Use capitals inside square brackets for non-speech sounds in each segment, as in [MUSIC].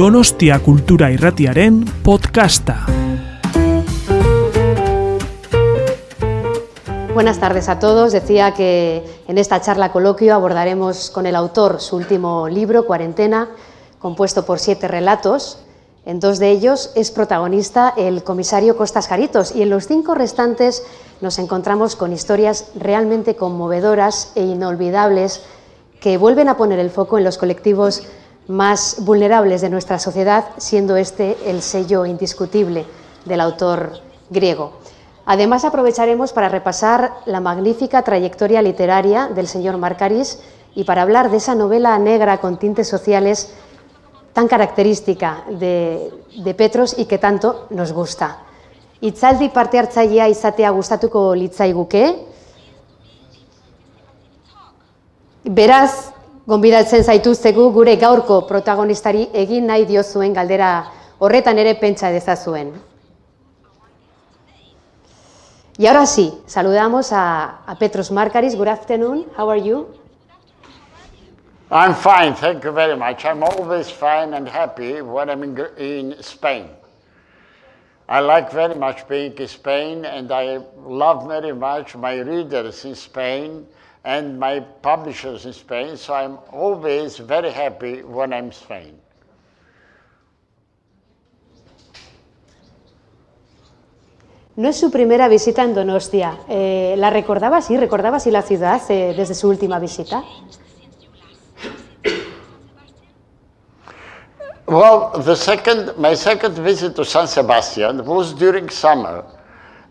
Donostia Kultura Irratiaren podcasta. Buenas tardes a todos. Decía que en esta charla coloquio abordaremos con el autor su último libro, Cuarentena, compuesto por siete relatos. En dos de ellos es protagonista el comisario Costas Jaritos y en los cinco restantes nos encontramos con historias realmente conmovedoras e inolvidables que vuelven a poner el foco en los colectivos más vulnerables de nuestra sociedad, siendo este el sello indiscutible del autor griego. Además, aprovecharemos para repasar la magnífica trayectoria literaria del señor Marcaris y para hablar de esa novela negra con tintes sociales tan característica de, Petros y que tanto nos gusta. Itzaldi parte hartzailea izatea gustatuko litzaiguke. Beraz, gonbidatzen zaituztegu gure gaurko protagonistari egin nahi diozuen galdera horretan ere pentsa dezazuen. Y ahora sí, saludamos a, a Petros Markaris. Good afternoon. How are you? I'm fine, thank you very much. I'm always fine and happy when I'm in, in Spain. I like very much being in Spain, and I love very much my readers in Spain and my publishers in Spain, so I'm always very happy when I'm in Spain. No es su primera visita en Donostia. Eh, ¿La recordaba? Sí, recordaba sí la ciudad eh, desde su última visita. Well, the second, my second visit to San Sebastian was during summer.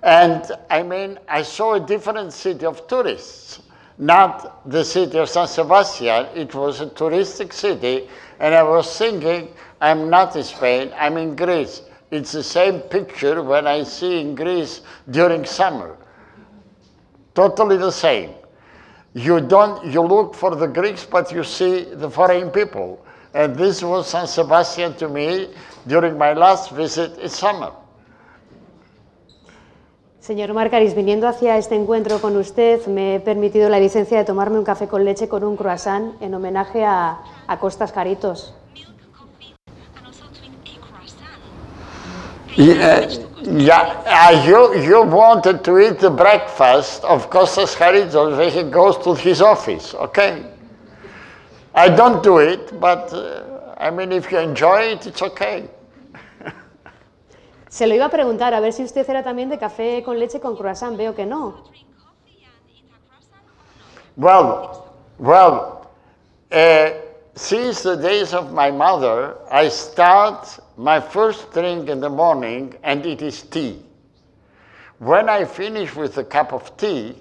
And I mean, I saw a different city of tourists, not the city of San Sebastian. It was a touristic city. And I was thinking, I'm not in Spain, I'm in Greece. It's the same picture when I see in Greece during summer. Totally the same. You don't, you look for the Greeks, but you see the foreign people. And this was San Sebastian to me during my last visit in summer. Señor Marcaris, viniendo hacia este encuentro con usted, me he permitido la licencia de tomarme un café con leche con un croissant en homenaje a, a Costas Caritos. Yeah, yeah uh, you, you wanted to eat the breakfast of Costas Charitos when he goes to his office, okay? I don't do it, but uh, I mean, if you enjoy it, it's okay. Se lo iba a preguntar, a ver si usted era también de café con leche con croissant. Veo que no. Well, well, uh, since the days of my mother, I start my first drink in the morning, and it is tea. When I finish with a cup of tea,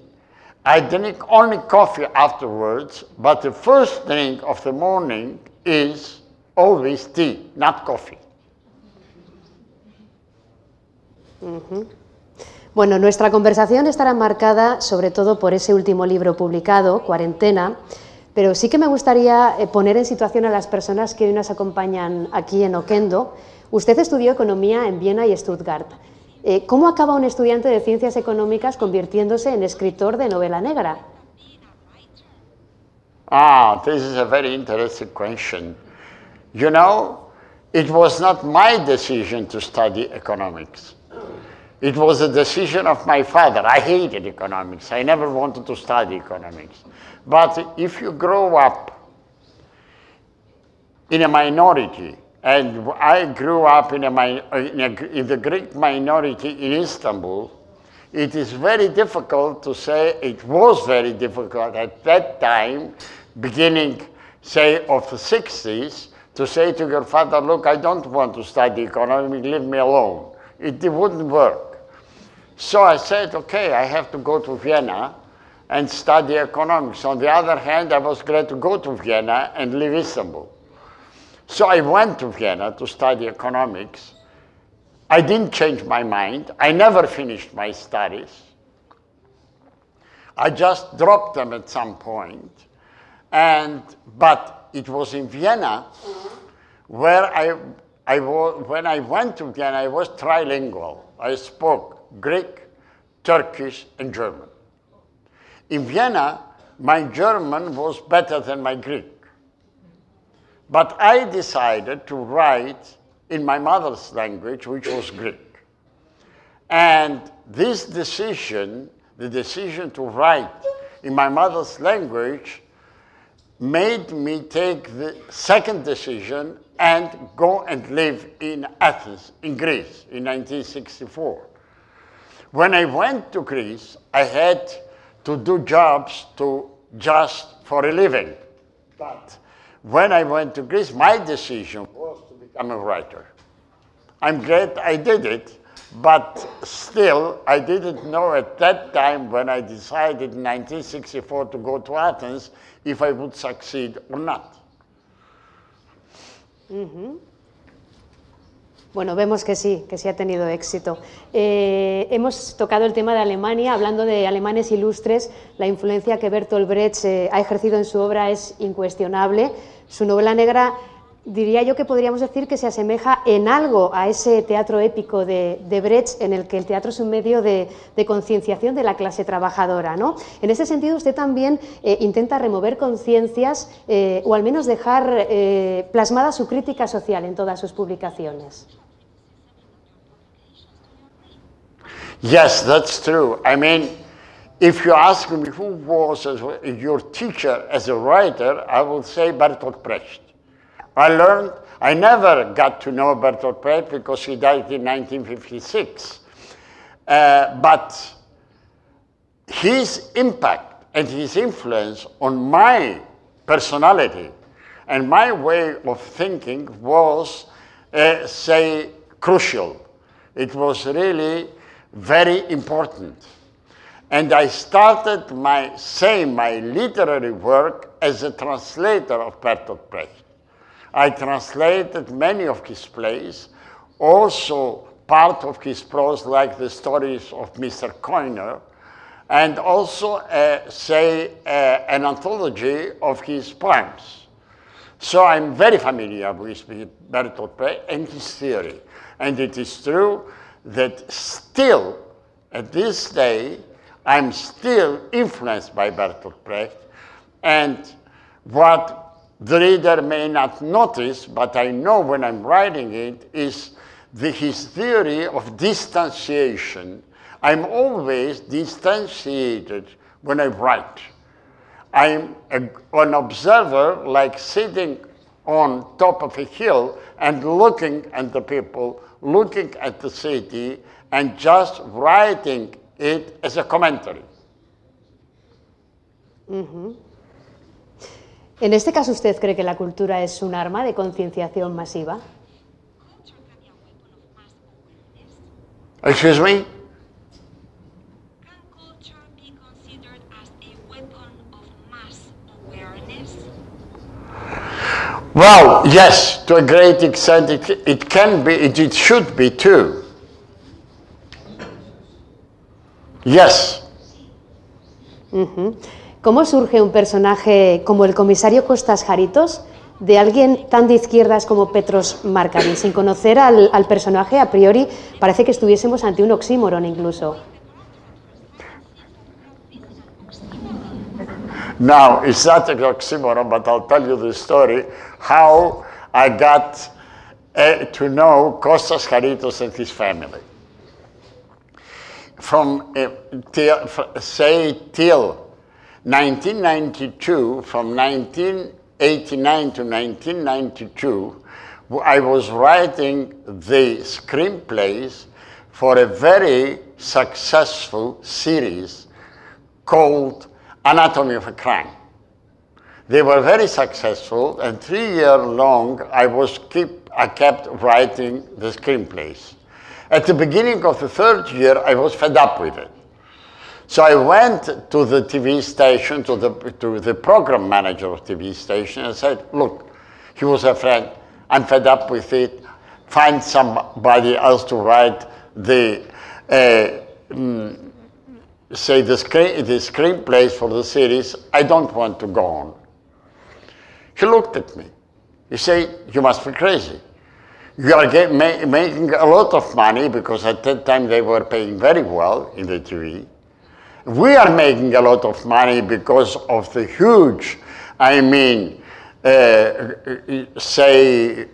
I drink only coffee afterwards, but the first drink of the morning is always tea, not coffee. Bueno, nuestra conversación estará marcada sobre todo por ese último libro publicado, Cuarentena, pero sí que me gustaría eh, poner en situación a las personas que hoy nos acompañan aquí en Oquendo. Usted estudió economía en Viena y Stuttgart. Eh, ¿Cómo acaba un estudiante de ciencias económicas convirtiéndose en escritor de novela negra? Ah, this is a very interesting question. You know, it was not my decision to study economics. It was a decision of my father. I hated economics. I never wanted to study economics. But if you grow up in a minority, and I grew up in, a, in, a, in the Greek minority in Istanbul, it is very difficult to say, it was very difficult at that time, beginning, say, of the 60s, to say to your father, look, I don't want to study economics, leave me alone. It, it wouldn't work. So I said, okay, I have to go to Vienna and study economics. On the other hand, I was glad to go to Vienna and leave Istanbul. So I went to Vienna to study economics. I didn't change my mind. I never finished my studies. I just dropped them at some point. And, but it was in Vienna where I, I when I went to Vienna, I was trilingual. I spoke Greek, Turkish, and German. In Vienna, my German was better than my Greek. But I decided to write in my mother's language, which was Greek. And this decision, the decision to write in my mother's language, made me take the second decision and go and live in Athens, in Greece, in 1964. When I went to Greece, I had to do jobs to just for a living. But when I went to Greece, my decision was to become a writer. I'm glad I did it, but still, I didn't know at that time when I decided in 1964 to go to Athens if I would succeed or not. Mm-hmm. Bueno, vemos que sí, que sí ha tenido éxito. Eh, hemos tocado el tema de Alemania, hablando de alemanes ilustres, la influencia que Bertolt Brecht eh, ha ejercido en su obra es incuestionable. Su novela negra diría yo que podríamos decir que se asemeja en algo a ese teatro épico de, de Brecht, en el que el teatro es un medio de, de concienciación de la clase trabajadora. ¿no? En ese sentido, usted también eh, intenta remover conciencias eh, o al menos dejar eh, plasmada su crítica social en todas sus publicaciones. Yes, that's true. I mean, if you ask me who was as, your teacher as a writer, I will say Bertolt Brecht. I learned, I never got to know Bertolt Brecht because he died in 1956. Uh, but his impact and his influence on my personality and my way of thinking was, uh, say, crucial. It was really very important. And I started my, say, my literary work as a translator of Bertolt Brecht. I translated many of his plays, also part of his prose, like the stories of Mr. Keuner, and also, uh, say, uh, an anthology of his poems. So I'm very familiar with Bertolt Brecht and his theory. And it is true that still, at this day, I'm still influenced by Bertolt Brecht. And what the reader may not notice, but I know when I'm writing it, is the, his theory of distanciation. I'm always distanciated when I write. I'm a, an observer, like sitting on top of a hill and looking at the people, looking at the city, and just writing it as a commentary. Ujú. En este caso, ¿usted cree que la cultura es un arma de concienciación masiva? Excuse me? Well, yes, to a great extent, it, it can be, it, should be too. Yes. ¿Cómo surge un personaje como el comisario Costas Jaritos de alguien tan de izquierdas como Petros Markarin? Sin conocer al, al personaje, a priori parece que estuviésemos ante un oxímoron incluso. Now, it's not an oxymoron, but I'll tell you the story how I got uh, to know Costas Jaritos and his family. From, uh, till, say, till 1992, from 1989 to 1992, I was writing the screenplays for a very successful series called Anatomy of a Crime. They were very successful, and three years long I was keep I kept writing the screenplays. At the beginning of the third year, I was fed up with it. So I went to the TV station, to the, to the program manager of TV station, and said, look, he was a friend, I'm fed up with it, find somebody else to write the, uh, mm, say, the, screen, the screenplays for the series, I don't want to go on. He looked at me. He said, you must be crazy. You are get, ma- making a lot of money because at that time they were paying very well in the TV. We are making a lot of money because of the huge, I mean, uh, say,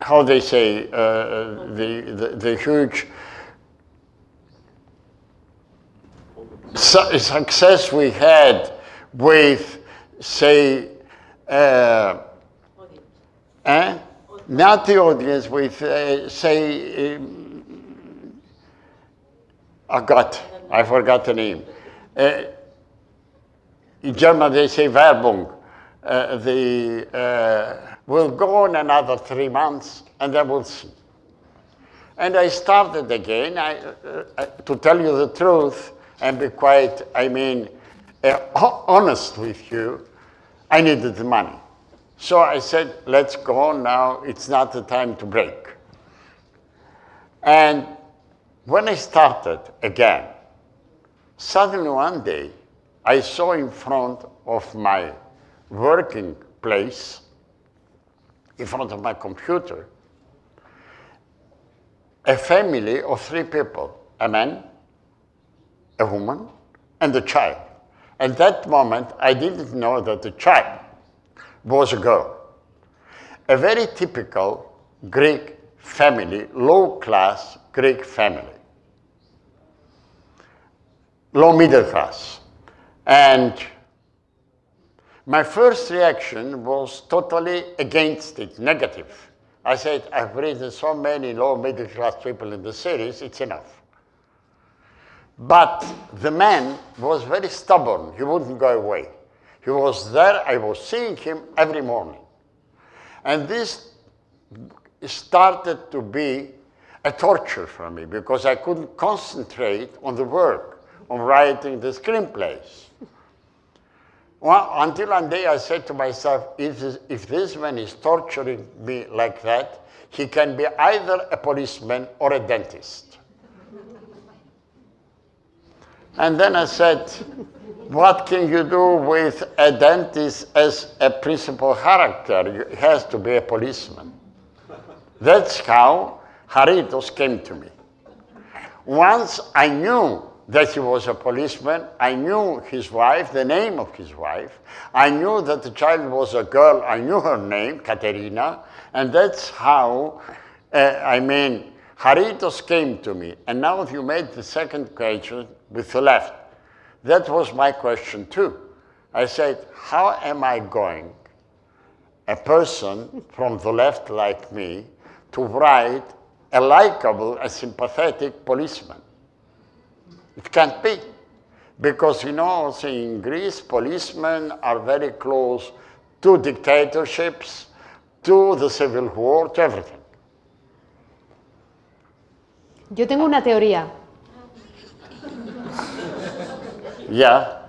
how they say, uh, the, the, the huge su- success we had with, say, uh, eh? not the audience, with, uh, say, um, I I forgot the name. Uh, in German, they say Werbung. Uh, the, uh, will go on another three months and then we'll see. And I started again. I, uh, uh, to tell you the truth and be quite, I mean, uh, honest with you, I needed the money. So I said, let's go now. It's not the time to break. And when I started again, suddenly one day, I saw in front of my working place, in front of my computer, a family of three people a man, a woman, and a child. At that moment, I didn't know that the child was a girl. A very typical Greek family, low class Greek family, low middle class. And my first reaction was totally against it, negative. I said, I've written so many low middle class people in the series, it's enough. But the man was very stubborn. He wouldn't go away. He was there. I was seeing him every morning. And this started to be a torture for me because I couldn't concentrate on the work, on writing the screenplays. Well, until one day I said to myself, if this, if this man is torturing me like that, he can be either a policeman or a dentist. And then I said, what can you do with a dentist as a principal character? He has to be a policeman. That's how Haritos came to me. Once I knew that he was a policeman, I knew his wife, the name of his wife. I knew that the child was a girl, I knew her name, Katerina, and that's how, uh, I mean, Haritos came to me. And now if you made the second question with the left. That was my question too. I said, how am I going, a person from the left like me, to write a likable, a sympathetic policeman? It can't be. Because, you know, in Greece, policemen are very close to dictatorships, to the civil war, to everything. Yo tengo una teoría. Yeah.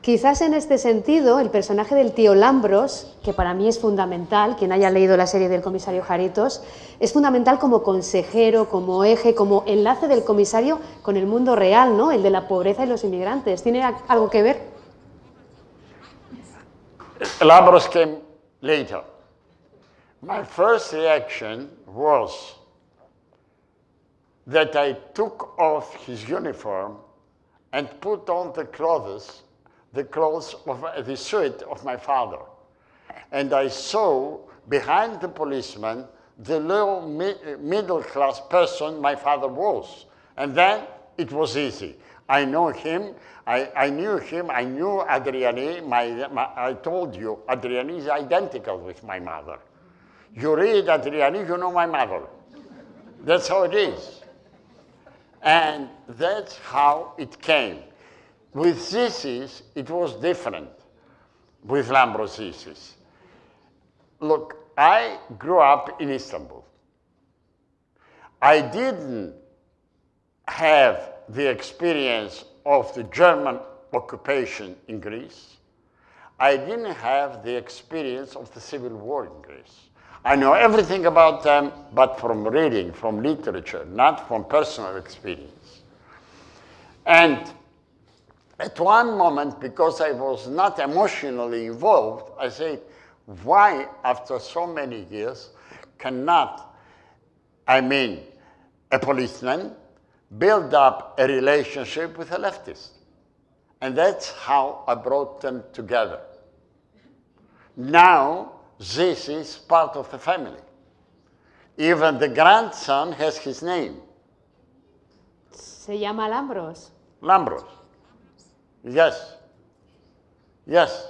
Quizás en este sentido, el personaje del tío Lambros, que para mí es fundamental, quien haya leído la serie del comisario Jaritos, es fundamental como consejero, como eje, como enlace del comisario con el mundo real, ¿no? El de la pobreza y los inmigrantes. ¿Tiene algo que ver? Labros came later. My first reaction was that I took off his uniform and put on the clothes, the clothes of the suit of my father. And I saw behind the policeman the little mi- middle class person my father was. And then it was easy. I know him. I, I knew him. I knew Adriani. My, my, I told you, Adriani is identical with my mother. You read Adriani, you know my mother. That's how it is. And that's how it came. With Zisis, it was different with Lambrosis. Look, I grew up in Istanbul. I didn't have the experience of the German occupation in Greece. I didn't have the experience of the civil war in Greece. I know everything about them, but from reading, from literature, not from personal experience. And at one moment, because I was not emotionally involved, I said, why, after so many years, cannot, I mean, a policeman build up a relationship with a leftist? And that's how I brought them together. Now, this is part of the family. Even the grandson has his name, Se llama Lambros. Lambros. Yes. Yes.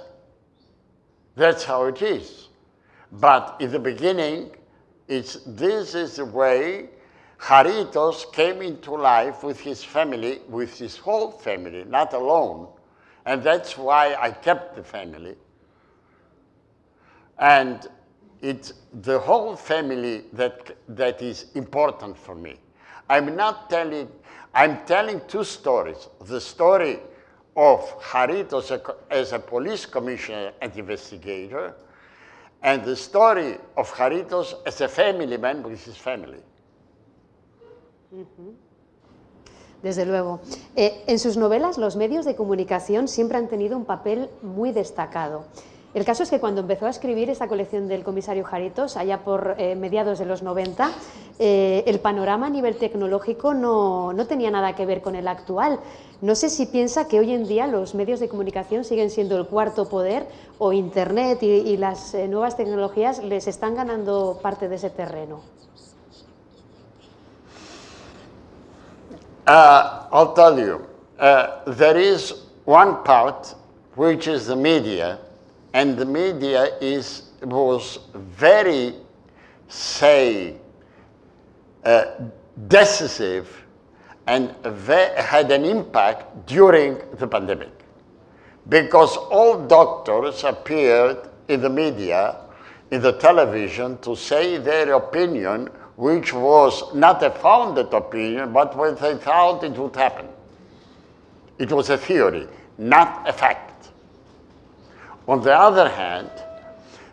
That's how it is. But in the beginning, it's, this is the way Haritos came into life with his family, with his whole family, not alone. And that's why I kept the family. And it's the whole family that, that is important for me. I'm not telling, I'm telling two stories. The story of Jaritos as a as a police commissioner and investigator, and the story of Jaritos as a family man with his family. Desde luego. Eh, en sus novelas, los medios de comunicación siempre han tenido un papel muy destacado. El caso es que cuando empezó a escribir esta colección del comisario Jaritos, allá por eh, mediados de los 90, eh, el panorama a nivel tecnológico no, no tenía nada que ver con el actual. No sé si piensa que hoy en día los medios de comunicación siguen siendo el cuarto poder o Internet y, y las eh, nuevas tecnologías les están ganando parte de ese terreno. Uh, I'll tell you, uh, there is one part which is the media, and the media is was very, say, uh, decisive and had an impact during the pandemic because all doctors appeared in the media, in the television, to say their opinion, which was not a founded opinion, but what they thought it would happen. It was a theory, not a fact. On the other hand,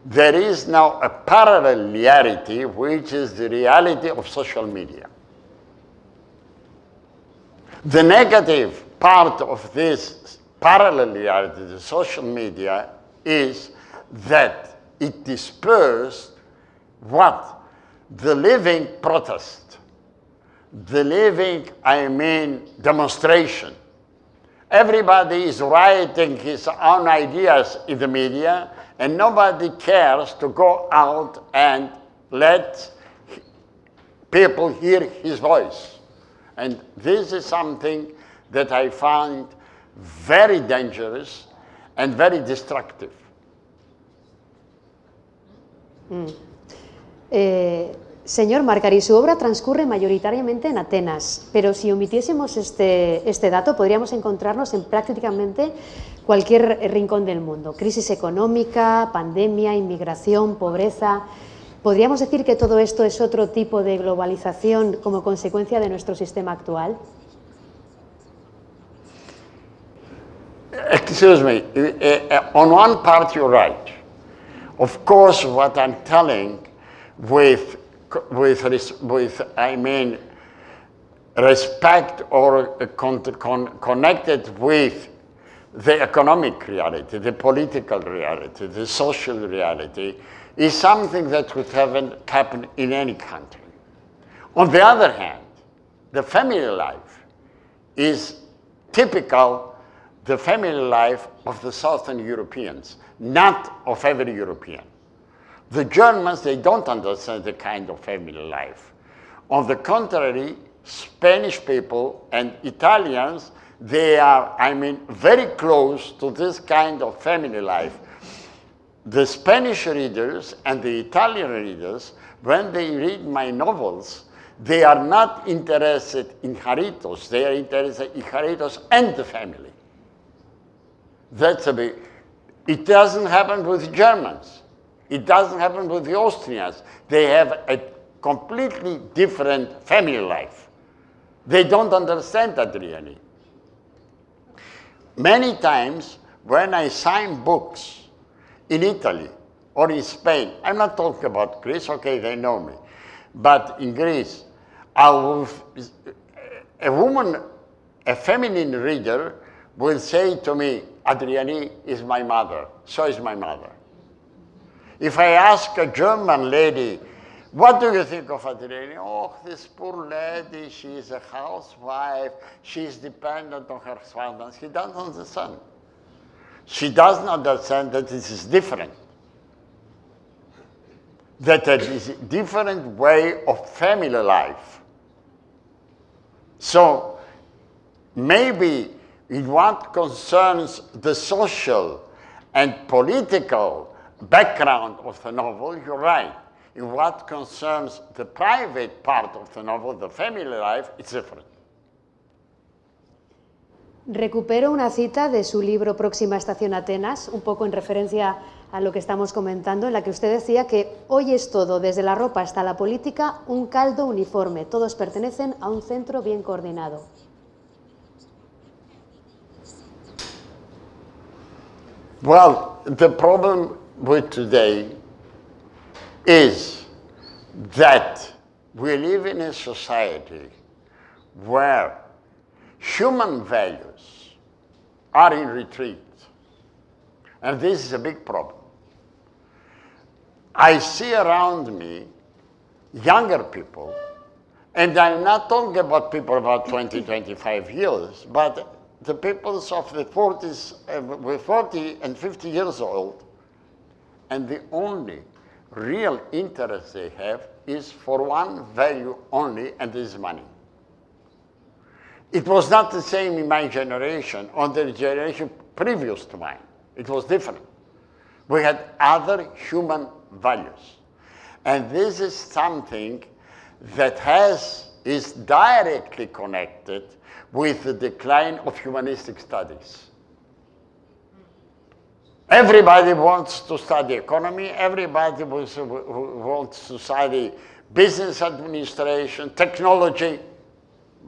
there is now a parallel reality, which is the reality of social media. The negative part of this parallel reality, the social media, is that it dispersed what? The living protest, the living, I mean, demonstration. Everybody is writing his own ideas in the media, and nobody cares to go out and let people hear his voice. And this is something that I find very dangerous and very destructive. Eh, señor Marcari, su obra transcurre mayoritariamente en Atenas, pero si omitiésemos este, este dato, podríamos encontrarnos en prácticamente cualquier rincón del mundo. Crisis económica, pandemia, inmigración, pobreza. ¿Podríamos decir que todo esto es otro tipo de globalización como consecuencia de nuestro sistema actual? Excuse me, uh, uh, on one part you're right. Of course, what I'm telling with, with, with I mean, respect or uh, con- con- connected with the economic reality, the political reality, the social reality, is something that would haven't happen in any country. On the other hand, the family life is typical the family life of the Southern Europeans, not of every European. The Germans, they don't understand the kind of family life. On the contrary, Spanish people and Italians, they are, I mean, very close to this kind of family life. The Spanish readers and the Italian readers, when they read my novels, they are not interested in Jaritos, they are interested in Jaritos and the family. That's a big. It doesn't happen with Germans. It doesn't happen with the Austrians. They have a completely different family life. They don't understand that really. Many times when I sign books in Italy or in Spain, I'm not talking about Greece, okay, they know me, but in Greece, will, a woman, a feminine reader, will say to me, Adriani is my mother, so is my mother. If I ask a German lady, what do you think of Adriani? Oh, this poor lady, she is a housewife, she is dependent on her husband. She doesn't understand. She doesn't understand that this is different. that there is a different way of family life. So maybe in what concerns the social and political background of the novel, you're right. In what concerns the private part of the novel, the family life, it's different. Recupero una cita de su libro Próxima Estación Atenas, un poco en referencia a lo que estamos comentando, en la que usted decía que hoy es todo, desde la ropa hasta la política, un caldo uniforme. Todos pertenecen a un centro bien coordinado. Well, the problem with today is that we live in a society where human values are in retreat. And this is a big problem. I see around me younger people, and I'm not talking about people about 20, 25 years, but the people of the 40s, uh, with 40 and 50 years old, and the only real interest they have is for one value only, and this is money. It was not the same in my generation or the generation previous to mine. It was different. We had other human values. And this is something that has, is directly connected with the decline of humanistic studies. Everybody wants to study economy, everybody wants to study business administration, technology,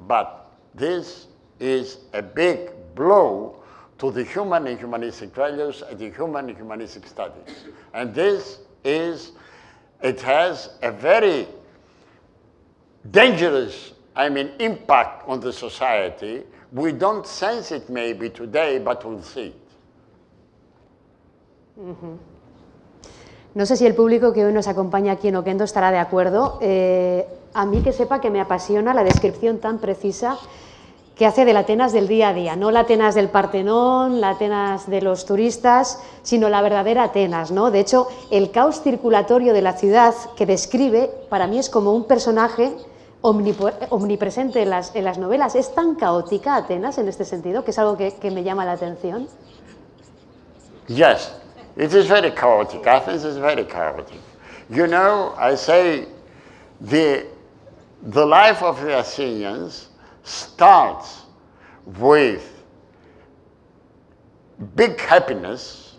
but this is a big blow to the human and humanistic values and the human and humanistic studies. And this is, it has a very dangerous, I mean, impact on the society. We don't sense it maybe today, but we'll see No sé si el público que hoy nos acompaña aquí en Oquendo estará de acuerdo. Eh, a mí que sepa que me apasiona la descripción tan precisa que hace de la Atenas del día a día, no la Atenas del Partenón, la Atenas de los turistas, sino la verdadera Atenas, ¿no? De hecho, el caos circulatorio de la ciudad que describe, para mí es como un personaje omnipresente en las, en las novelas. ¿Es tan caótica Atenas en este sentido, que es algo que, que me llama la atención? Yes, it is very chaotic. Athens is very chaotic. You know, I say the, the life of the Athenians starts with big happiness,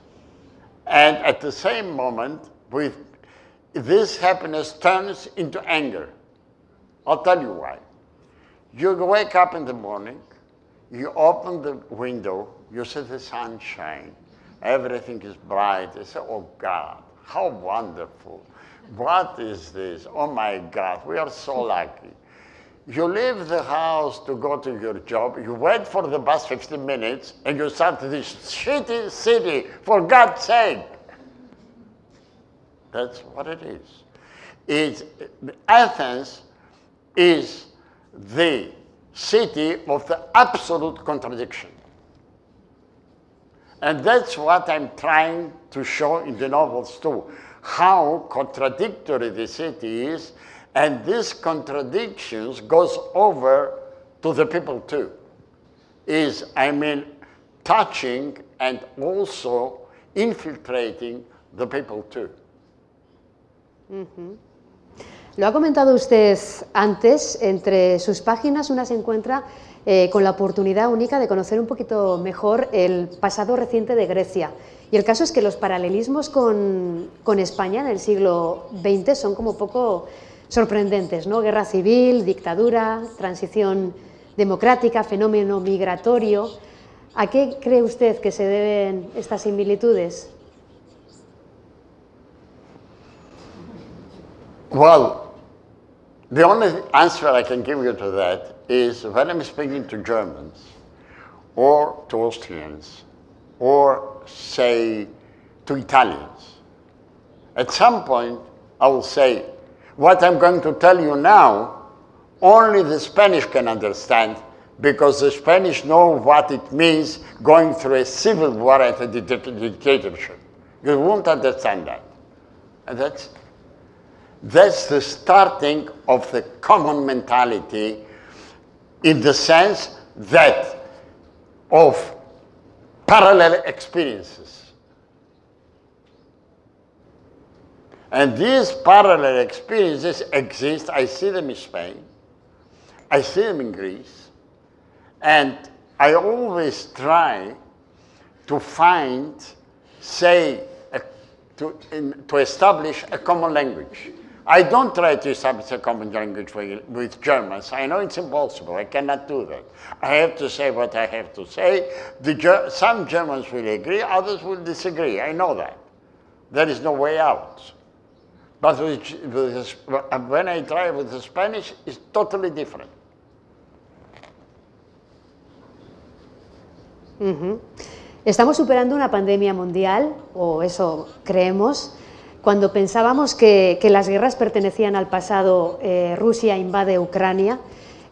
and at the same moment, with this happiness turns into anger. I'll tell you why. You wake up in the morning, you open the window, you see the sunshine, everything is bright. You say, Oh God, how wonderful. What is this? Oh my God, we are so lucky. You leave the house to go to your job, you wait for the bus 15 minutes, and you start this shitty city, for God's sake. That's what it is. It's, Athens is the city of the absolute contradiction. And that's what I'm trying to show in the novels too. How contradictory the city is, and these contradictions goes over to the people too. Is I mean touching and also infiltrating the people too. Mm -hmm. Lo ha comentado usted antes, entre sus páginas una se encuentra eh, con la oportunidad única de conocer un poquito mejor el pasado reciente de Grecia. Y el caso es que los paralelismos con, con España en el siglo XX son como poco sorprendentes, ¿no? Guerra civil, dictadura, transición democrática, fenómeno migratorio. ¿A qué cree usted que se deben estas similitudes? Well, the only answer I can give you to that is when I'm speaking to Germans or to Austrians or, say, to Italians, at some point I will say, what I'm going to tell you now, only the Spanish can understand because the Spanish know what it means going through a civil war and a dictatorship. You won't understand that. And that's That's the starting of the common mentality in the sense that of parallel experiences. And these parallel experiences exist. I see them in Spain, I see them in Greece, and I always try to find, say, a, to, in, to establish a common language. I don't try to establish a common language with, Germans. I know it's impossible. I cannot do that. I have to say what I have to say. The, some Germans will agree, others will disagree. I know that. There is no way out. But with, with, when I try with the Spanish, it's totally different. Uh -huh. Estamos superando una pandemia mundial, o eso creemos, cuando pensábamos que, las guerras pertenecían al pasado, eh, Rusia invade Ucrania.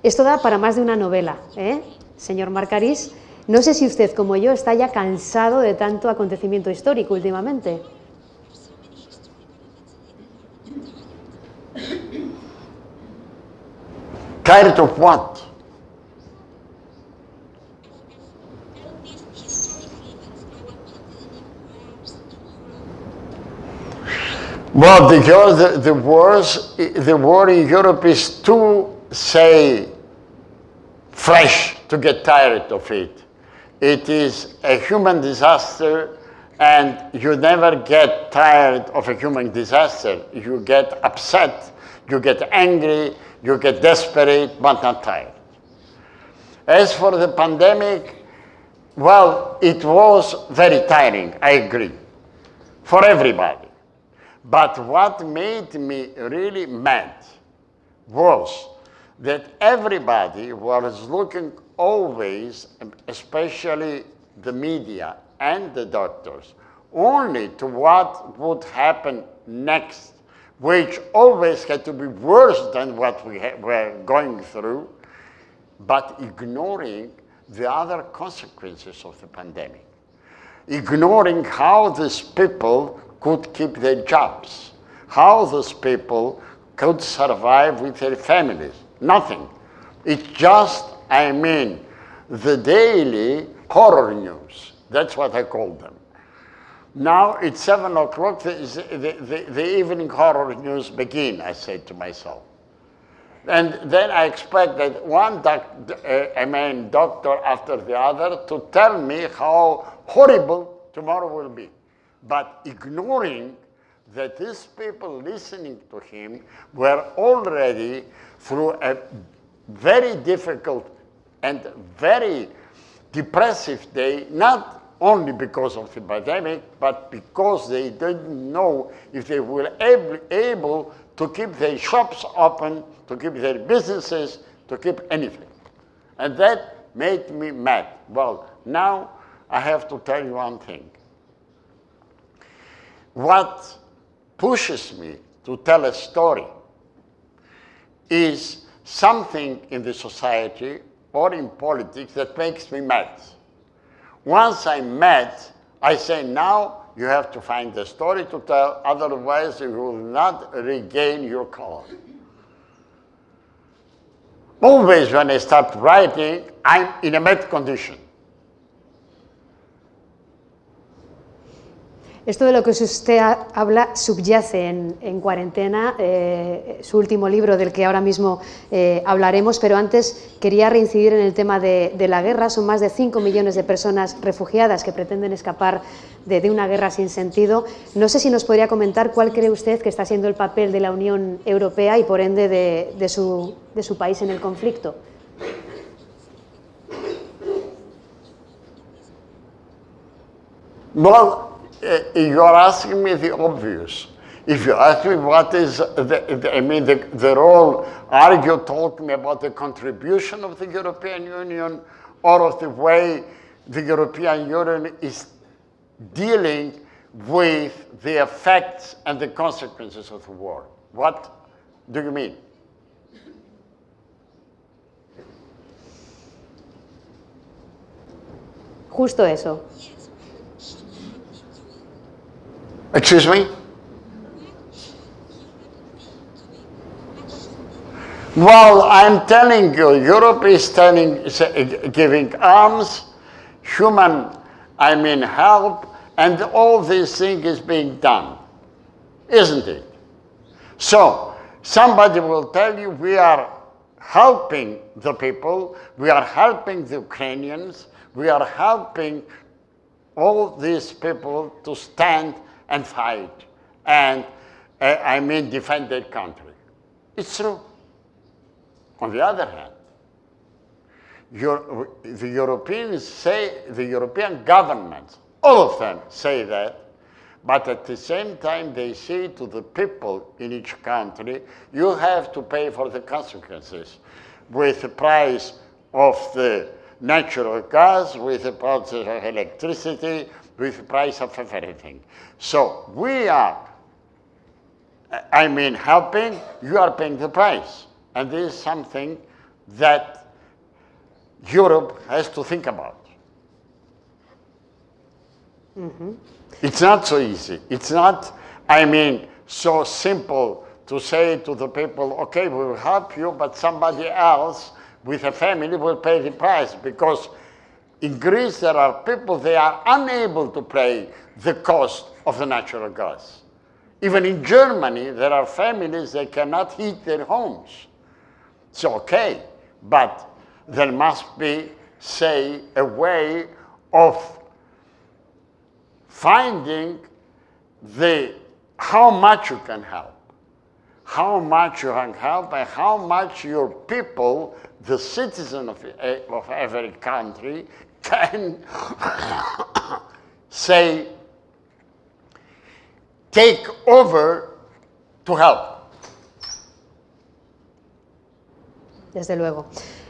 Esto da para más de una novela, ¿eh? señor Marcarís. No sé si usted, como yo, está ya cansado de tanto acontecimiento histórico últimamente. Tired of what? Well, because the, the wars, the war in Europe is too, say, fresh to get tired of it. It is a human disaster, and you never get tired of a human disaster. You get upset, you get angry, you get desperate, but not tired. As for the pandemic, well, it was very tiring, I agree, for everybody. But what made me really mad was that everybody was looking always, especially the media and the doctors, only to what would happen next, which always had to be worse than what we were going through, but ignoring the other consequences of the pandemic, ignoring how these people could keep their jobs, how those people could survive with their families. Nothing. It's just, I mean, the daily horror news. That's what I call them. Now it's seven o'clock, the, the, the, the evening horror news begin, I said to myself. And then I expect that one doc, uh, I mean, doctor after the other to tell me how horrible tomorrow will be but ignoring that these people listening to him were already through a very difficult and very depressive day, not only because of the pandemic, but because they didn't know if they were able, able to keep their shops open, to keep their businesses, to keep anything. And that made me mad. Well, now I have to tell you one thing what pushes me to tell a story is something in the society or in politics that makes me mad. Once I'm mad, I say, now you have to find a story to tell, otherwise you will not regain your color. Always when I start writing, I'm in a mad condition. Esto de lo que usted habla subyace en, cuarentena, eh, su último libro del que ahora mismo eh, hablaremos, pero antes quería reincidir en el tema de, la guerra. Son más de 5 millones de personas refugiadas que pretenden escapar de, una guerra sin sentido. No sé si nos podría comentar cuál cree usted que está siendo el papel de la Unión Europea y por ende de, su, su país en el conflicto. uh, you're asking me the obvious. If you ask me what is, the, the, I mean, the, the role, are you talking about the contribution of the European Union or of the way the European Union is dealing with the effects and the consequences of the war? What do you mean? Justo eso. Excuse me? Well, I'm telling you, Europe is telling, uh, giving arms, human, I mean, help, and all this thing is being done, isn't it? So, somebody will tell you we are helping the people, we are helping the Ukrainians, we are helping all these people to stand and fight and, uh, I mean, defend their country. It's true. On the other hand, Euro the Europeans say, the European governments, all of them say that, but at the same time they say to the people in each country, you have to pay for the consequences with the price of the natural gas, with the price of electricity, with the price of everything. So we are, I mean, helping, you are paying the price. And this is something that Europe has to think about. Mm-hmm. It's not so easy. It's not, I mean, so simple to say to the people, okay, we will help you, but somebody else with a family will pay the price because in Greece there are people, they are unable to pay the cost of the natural gas. Even in Germany, there are families that cannot heat their homes. It's okay, but there must be, say, a way of finding the how much you can help, how much you can help, and how much your people, the citizen of, of every country, can say, take over to help. Desde luego.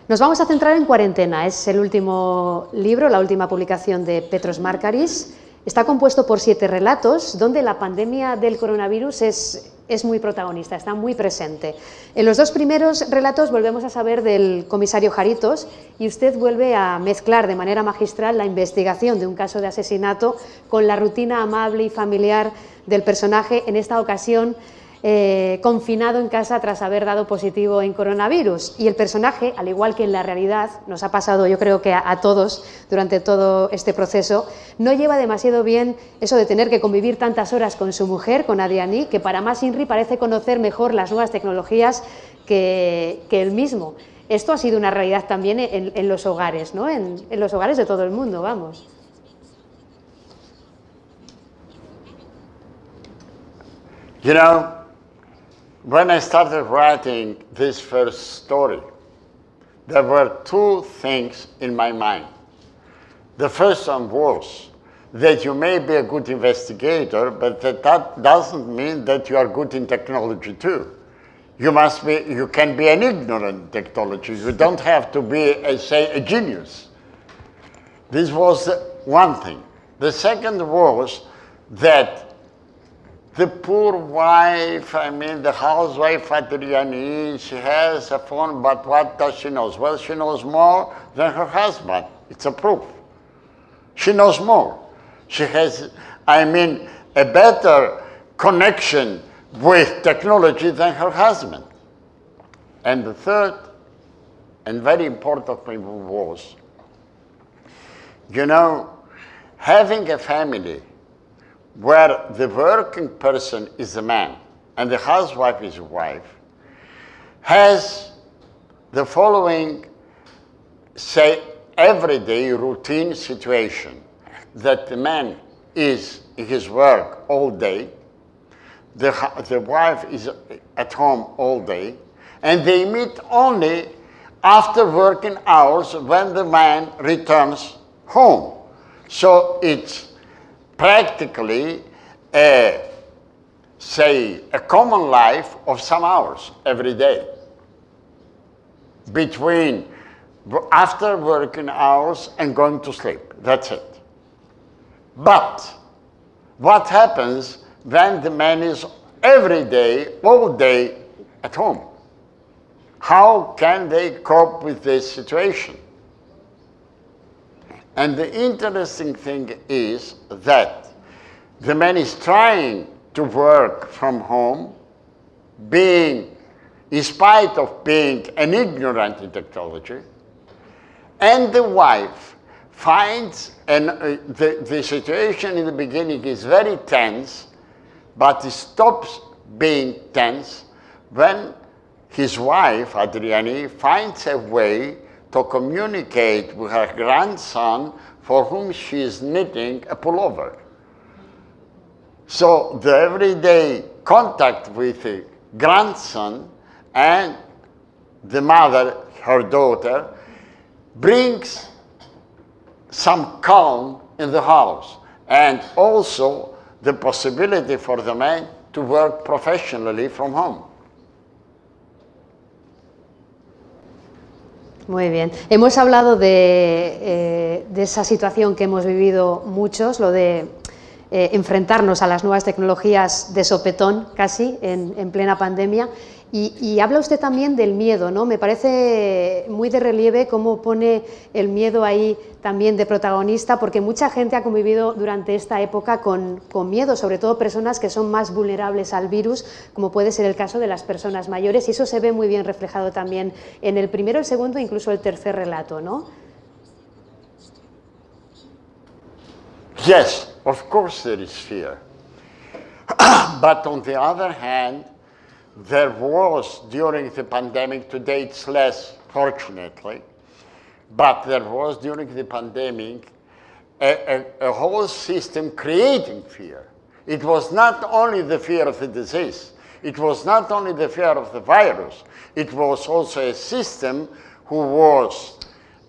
Nos vamos a centrar en Cuarentena. Es el último libro, la última publicación de Petros Markaris. Está compuesto por siete relatos donde la pandemia del coronavirus es, es, muy protagonista, está muy presente. En los dos primeros relatos volvemos a saber del comisario Jaritos y usted vuelve a mezclar de manera magistral la investigación de un caso de asesinato con la rutina amable y familiar del personaje, en esta ocasión eh, confinado en casa tras haber dado positivo en coronavirus. Y el personaje, al igual que en la realidad, nos ha pasado yo creo que a, todos durante todo este proceso, no lleva demasiado bien eso de tener que convivir tantas horas con su mujer, con Adiani, que para más Inri parece conocer mejor las nuevas tecnologías que, él mismo. Esto ha sido una realidad también en, los hogares, ¿no? En, los hogares de todo el mundo, vamos. Know, when I started writing this first story, there were two things in my mind. The first one was that you may be a good investigator, but that, that doesn't mean that you are good in technology too. You must be, you can be an ignorant technology. You don't have to be, a, say, a genius. This was one thing. The second was that the poor wife, I mean, the housewife Adriani, she has a phone, but what does she know? Well, she knows more than her husband. It's a proof. She knows more. She has, I mean, a better connection with technology than her husband. And the third, and very important thing was, you know, having a family where the working person is a man and the housewife is a wife, has the following, say, everyday routine situation that the man is in his work all day, the, the wife is at home all day, and they meet only after working hours when the man returns home. So it's practically a, say, a common life of some hours every day between after working hours and going to sleep. That's it. But what happens when the man is every day, all day at home? How can they cope with this situation? And the interesting thing is that the man is trying to work from home, being in spite of being an ignorant in technology. And the wife finds, and uh, the, the situation in the beginning is very tense, but it stops being tense when his wife, Adriani, finds a way to communicate with her grandson for whom she is knitting a pullover. So the everyday contact with the grandson and the mother, her daughter, brings some calm in the house and also the possibility for the man to work professionally from home. Muy bien. Hemos hablado de, eh, de, esa situación que hemos vivido muchos, lo de eh, enfrentarnos a las nuevas tecnologías de sopetón casi en, en plena pandemia. Y, habla usted también del miedo, ¿no? Me parece muy de relieve cómo pone el miedo ahí también de protagonista, porque mucha gente ha convivido durante esta época con, con, miedo, sobre todo personas que son más vulnerables al virus, como puede ser el caso de las personas mayores, y eso se ve muy bien reflejado también en el primero, el segundo e incluso el tercer relato, ¿no? Yes, of course there is fear. [CLEARS THROAT] But on the other hand, there was during the pandemic, today it's less, fortunately, but there was during the pandemic a, a, a, whole system creating fear. It was not only the fear of the disease, it was not only the fear of the virus, it was also a system who was,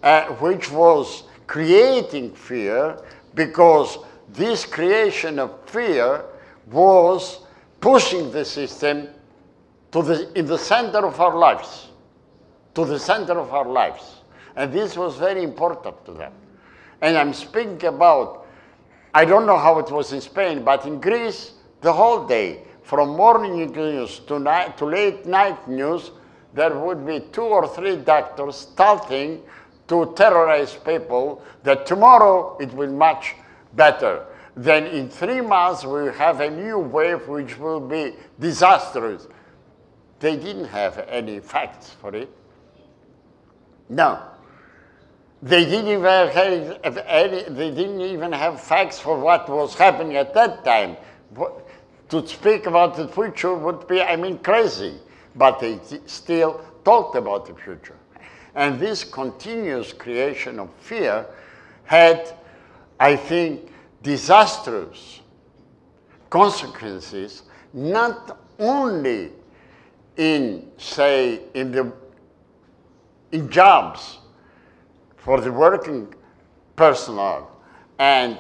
uh, which was creating fear because this creation of fear was pushing the system to the, in the center of our lives, to the center of our lives. And this was very important to them. And I'm speaking about, I don't know how it was in Spain, but in Greece, the whole day, from morning news to, night, to late night news, there would be two or three doctors starting to terrorize people that tomorrow it will much better. Then in three months we will have a new wave which will be disastrous. They didn't have any facts for it. No. They didn't even have any, they didn't even have facts for what was happening at that time. To speak about the future would be, I mean, crazy. But they still talked about the future. And this continuous creation of fear had, I think, disastrous consequences, not only in, say, in the in jobs for the working personnel and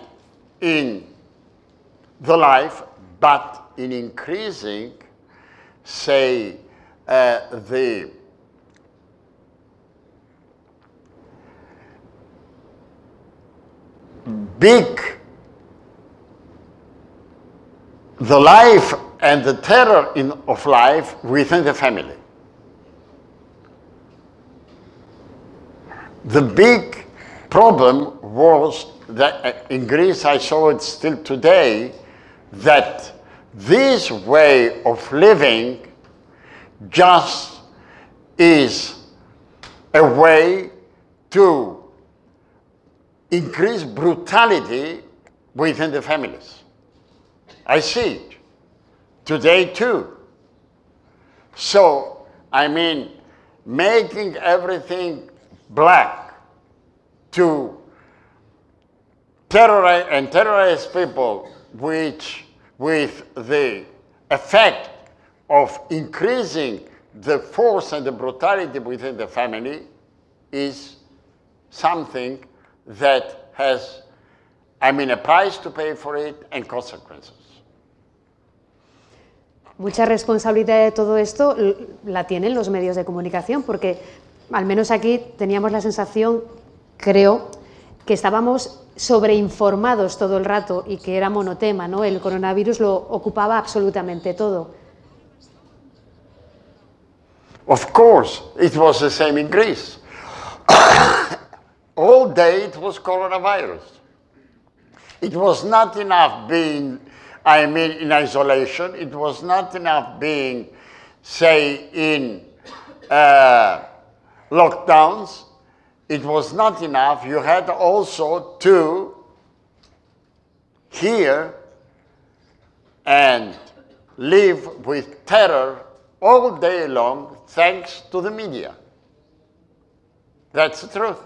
in the life, but in increasing, say, uh, the big, the life and the terror in, of life within the family. The big problem was that uh, in Greece, I saw it still today, that this way of living just is a way to increase brutality within the families. I see it today too. So, I mean, making everything black to terrorize and terrorize people which with the effect of increasing the force and the brutality within the family is something that has, I mean, a price to pay for it and consequences. Mucha responsabilidad de todo esto la tienen los medios de comunicación, porque al menos aquí teníamos la sensación, creo, que estábamos sobreinformados todo el rato y que era monotema, ¿no? El coronavirus lo ocupaba absolutamente todo. Of course, it was the same in Greece. [COUGHS] All day it was coronavirus. It was not enough being, I mean, in isolation. It was not enough being, say, in uh, lockdowns, it was not enough. You had also to hear and live with terror all day long thanks to the media. That's the truth.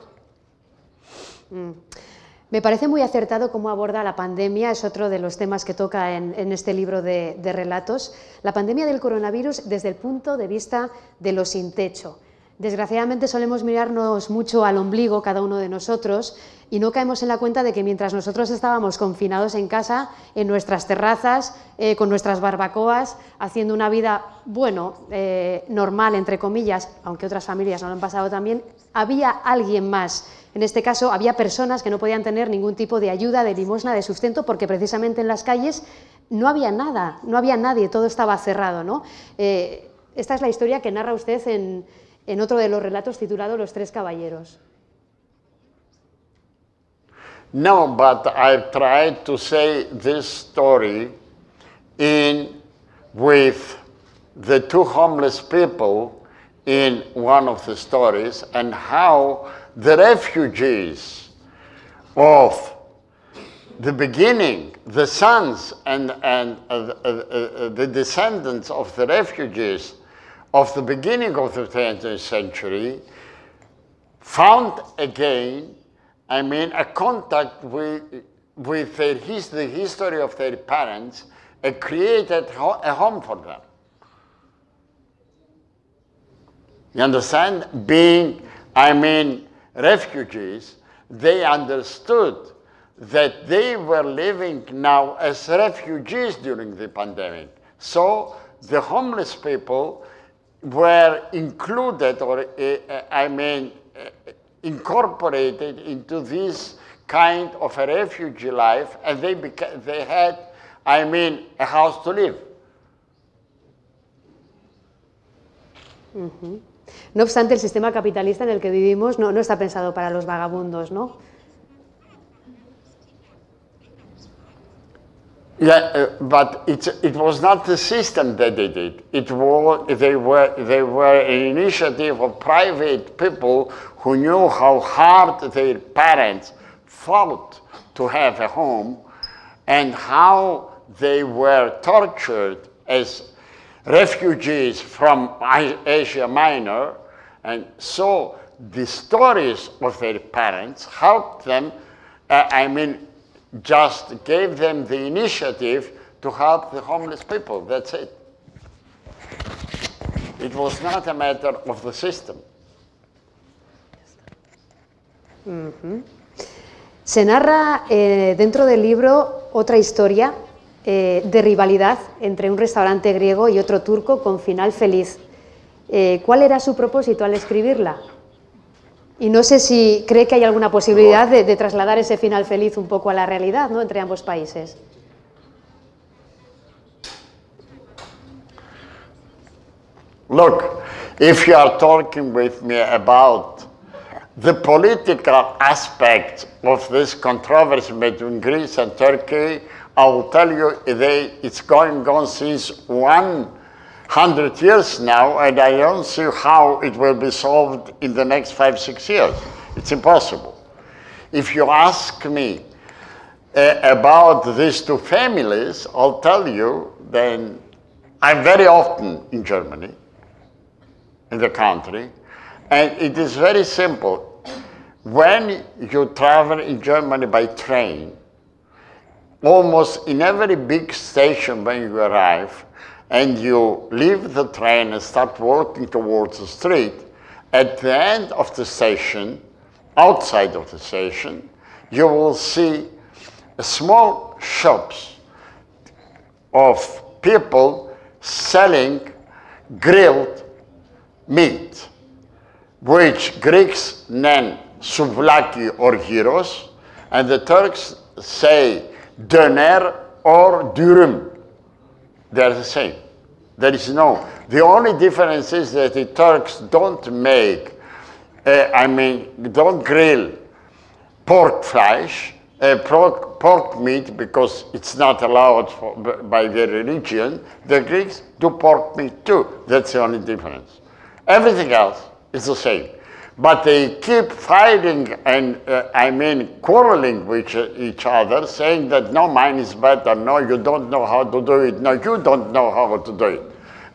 Me parece muy acertado cómo aborda la pandemia, es otro de los temas que toca en, este libro de, de relatos, la pandemia del coronavirus desde el punto de vista de lo sin techo. Desgraciadamente solemos mirarnos mucho al ombligo cada uno de nosotros y no caemos en la cuenta de que mientras nosotros estábamos confinados en casa, en nuestras terrazas, eh, con nuestras barbacoas, haciendo una vida, bueno, eh, normal, entre comillas, aunque otras familias no lo han pasado también, había alguien más. En este caso, había personas que no podían tener ningún tipo de ayuda, de limosna, de sustento, porque precisamente en las calles no había nada, no había nadie, todo estaba cerrado. ¿no? Eh, esta es la historia que narra usted en, en otro de los relatos titulado Los Tres Caballeros. No, but I've tried to say this story in with the two homeless people in one of the stories and how the refugees of the beginning, the sons and, and uh, uh, uh, the descendants of the refugees of the beginning of the 20th century found again, I mean, a contact with, with their his, the history of their parents and created ho- a home for them. You understand? Being, I mean, refugees, they understood that they were living now as refugees during the pandemic. So the homeless people were included, or uh, I mean, uh, incorporated into this kind of a refugee life, and they, beca- they had, I mean, a house to live. No obstante, el sistema capitalista en el que vivimos no, no está pensado para los vagabundos, ¿no? Yeah, uh, but it's, it was not the system that did it. It was, they, were, they were an initiative of private people who knew how hard their parents fought to have a home and how they were tortured as refugees from Asia Minor. And so the stories of their parents helped them, uh, I mean, just gave them the initiative to help the homeless people. That's it. It was not a matter of the system. Se narra eh, dentro del libro otra historia eh, de rivalidad entre un restaurante griego y otro turco con final feliz. Eh, ¿Cuál era su propósito al escribirla? Y no sé si cree que hay alguna posibilidad de, de trasladar ese final feliz un poco a la realidad ¿no? entre ambos países. Look, if you are talking with me about the political aspect of this controversy between Greece and Turkey, I will tell you they, it's going on since 100 years now, and I don't see how it will be solved in the next five, six years. It's impossible. If you ask me uh, about these two families, I'll tell you then I'm very often in Germany in the country. And it is very simple. When you travel in Germany by train, almost in every big station when you arrive, and you leave the train and start walking towards the street, at the end of the station, outside of the station, you will see small shops of people selling grilled meat, which Greeks name souvlaki or gyros, and the Turks say döner or dürüm. They're the same. There is no. The only difference is that the Turks don't make, uh, I mean, don't grill pork flesh, uh, pork, pork meat, because it's not allowed for, by their religion. The Greeks do pork meat too. That's the only difference. Everything else is the same. But they keep fighting and, uh, I mean, quarreling with each other, saying that no, mine is better, no, you don't know how to do it, no, you don't know how to do it.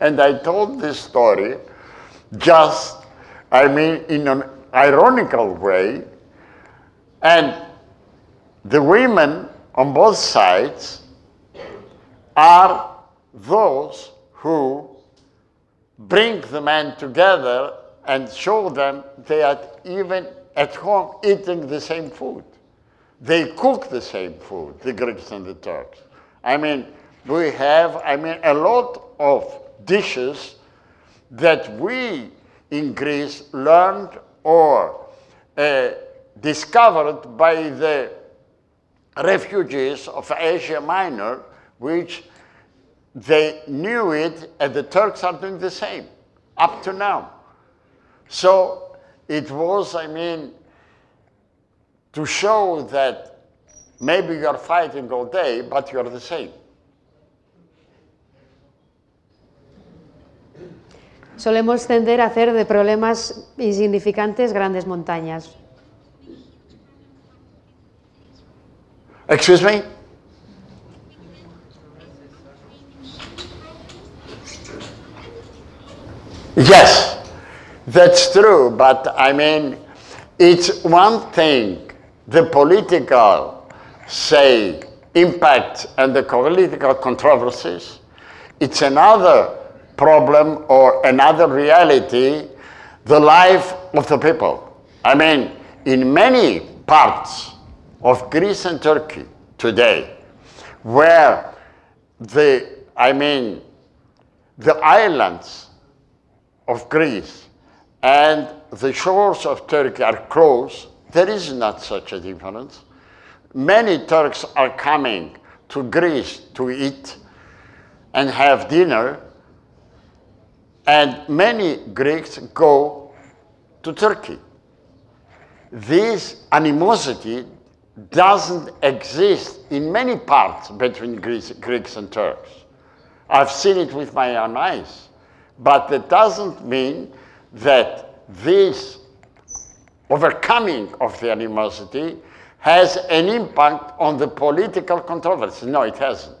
And I told this story just, I mean, in an ironical way. And the women on both sides are those who bring the men together and show them they are even at home eating the same food. They cook the same food, the Greeks and the Turks. I mean, we have, I mean, a lot of dishes that we in Greece learned or uh, discovered by the refugees of Asia Minor, which they knew it, and the Turks are doing the same up to now. So it was, I mean, to show that maybe you're fighting all day, but you're the same. Solemos tender a hacer de problemas insignificantes grandes montañas. Excuse me? Yes, that's true, but I mean, it's one thing, the political, say, impact and the political controversies. It's another problem or another reality, the life of the people. I mean, in many parts of Greece and Turkey today, where the, I mean, the islands of Greece and the shores of Turkey are close, there is not such a difference. Many Turks are coming to Greece to eat and have dinner, and many Greeks go to Turkey. This animosity doesn't exist in many parts between Greece, Greeks and Turks. I've seen it with my own eyes. But that doesn't mean that this overcoming of the animosity has an impact on the political controversy. No, it hasn't.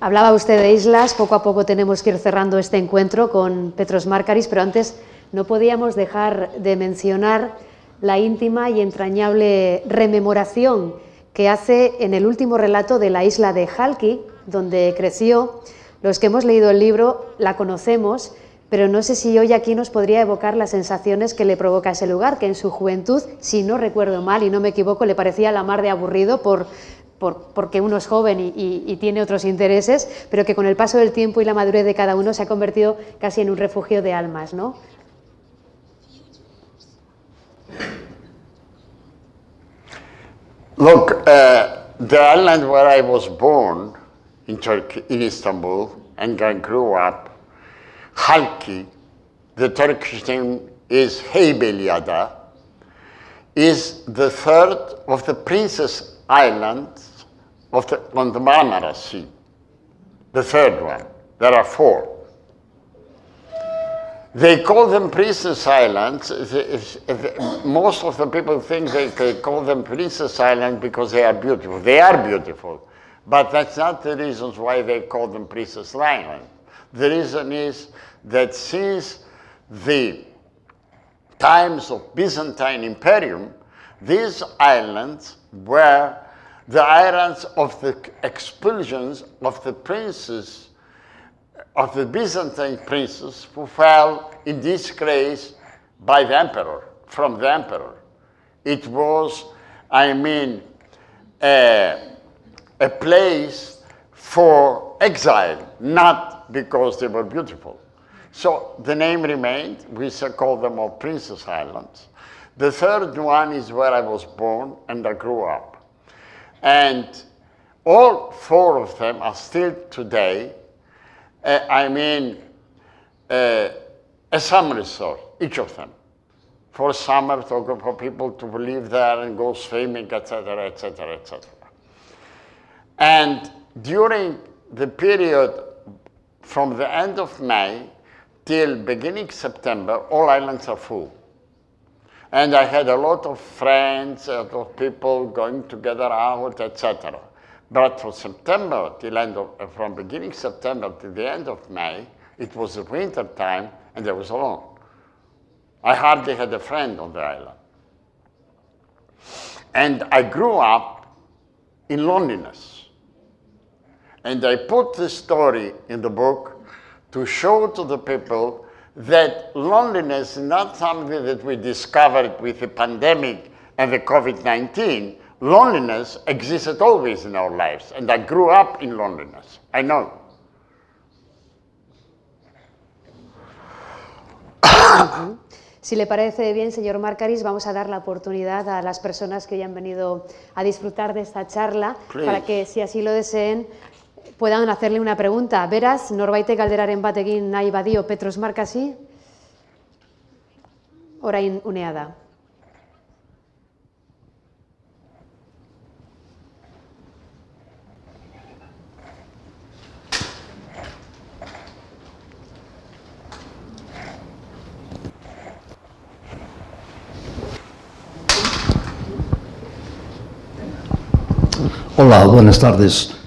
Hablaba usted de islas, poco a poco tenemos que ir cerrando este encuentro con Petros Markaris, pero antes no podíamos dejar de mencionar la íntima y entrañable rememoración que hace en el último relato de la isla de Halki, donde creció. Los que hemos leído el libro la conocemos, pero no sé si hoy aquí nos podría evocar las sensaciones que le provoca ese lugar, que en su juventud, si no recuerdo mal y no me equivoco, le parecía la mar de aburrido por, porque uno es joven y, tiene otros intereses, pero que con el paso del tiempo y la madurez de cada uno se ha convertido casi en un refugio de almas, ¿no? Look, uh, the island where I was born in Turkey, in Istanbul, and I grew up, Halki, the Turkish name is Heybeliada, is the third of the Princess Islands of the, on the Marmara Sea. The third one. There are four. They call them Princess Islands. Most of the people think they, they call them Princess Islands because they are beautiful. They are beautiful. But that's not the reasons why they call them Princess Islands. The reason is that since the times of Byzantine Imperium, these islands were the islands of the expulsions of the princes of the Byzantine princes who fell in disgrace by the emperor, from the emperor. It was, I mean, a, a place for exile, not because they were beautiful. So the name remained. We call them all Princess Islands. The third one is where I was born and I grew up. And all four of them are still today uh, I mean, uh, a summer resort, each of them. For summer, for people to live there and go swimming, etc., etc., etc. And during the period from the end of May till beginning September, all islands are full. And I had a lot of friends, a lot of people going together out, etc. But for September till end of, uh, from beginning September to the end of May, it was winter time and I was alone. I hardly had a friend on the island. And I grew up in loneliness. And I put this story in the book to show to the people that loneliness is not something that we discovered with the pandemic and the COVID 19. Loneliness existed always in our lives, and I grew up in loneliness. I know. [COUGHS] Si le parece bien, señor Markaris, vamos a dar la oportunidad a las personas que hayan venido a disfrutar de esta charla Please. para que, si así lo deseen, puedan hacerle una pregunta. Beraz, norbaitek galderaren bat egin nahi badio Petros Markasi? Orain unea da. Hola, buenas tardes.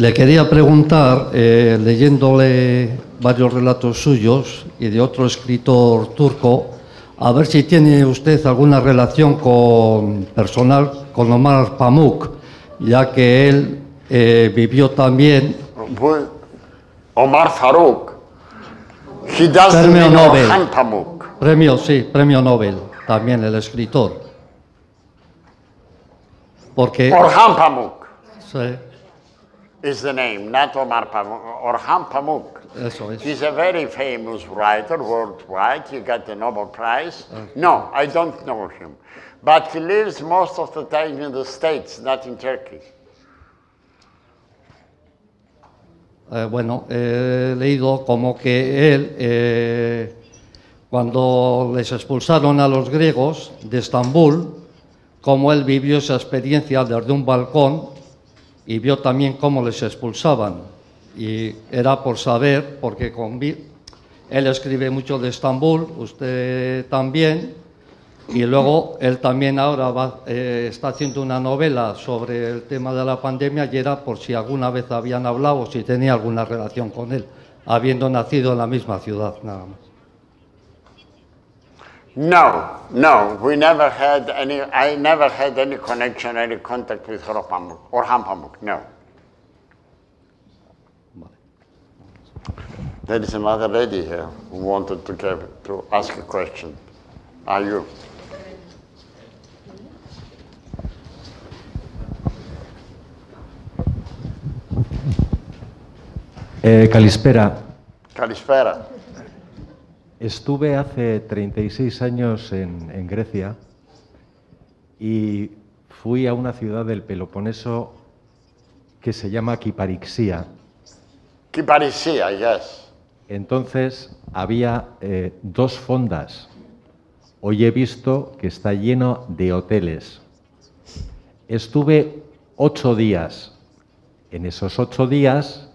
Le quería preguntar, eh, leyéndole varios relatos suyos y de otro escritor turco, a ver si tiene usted alguna relación con personal con Omar Pamuk, ya que él eh, vivió también Omar Farouk, he Premio Nobel. Pamuk. premio, sí, premio Nobel, también el escritor. Porque Orhan Pamuk sí, is the name, not Omar Pamuk. Orhan Pamuk. eso es. He's a very famous writer worldwide. He got the Nobel Prize. No, I don't know him. But he lives most of the time in the States, not in Turkey. Eh, bueno, he leído como que él, eh, cuando les expulsaron a los griegos de Estambul, como él vivió esa experiencia desde un balcón y vio también cómo les expulsaban. Y era por saber, porque convi- él escribe mucho de Estambul, usted también, y luego él también ahora va- eh, está haciendo una novela sobre el tema de la pandemia y era por si alguna vez habían hablado o si tenía alguna relación con él, habiendo nacido en la misma ciudad, nada más. No, no, we never had any, I never had any connection, any contact with Orhan Pamuk, Orhan Pamuk, no. There is another lady here who wanted to, give, to ask a question. Are you? Eh, Calispera, Kalispera. Estuve hace 36 años en, en Grecia y fui a una ciudad del Peloponeso que se llama Kiparixia. Kiparisia, yes. Entonces había eh, dos fondas. Hoy he visto que está lleno de hoteles. Estuve ocho días. En esos ocho días,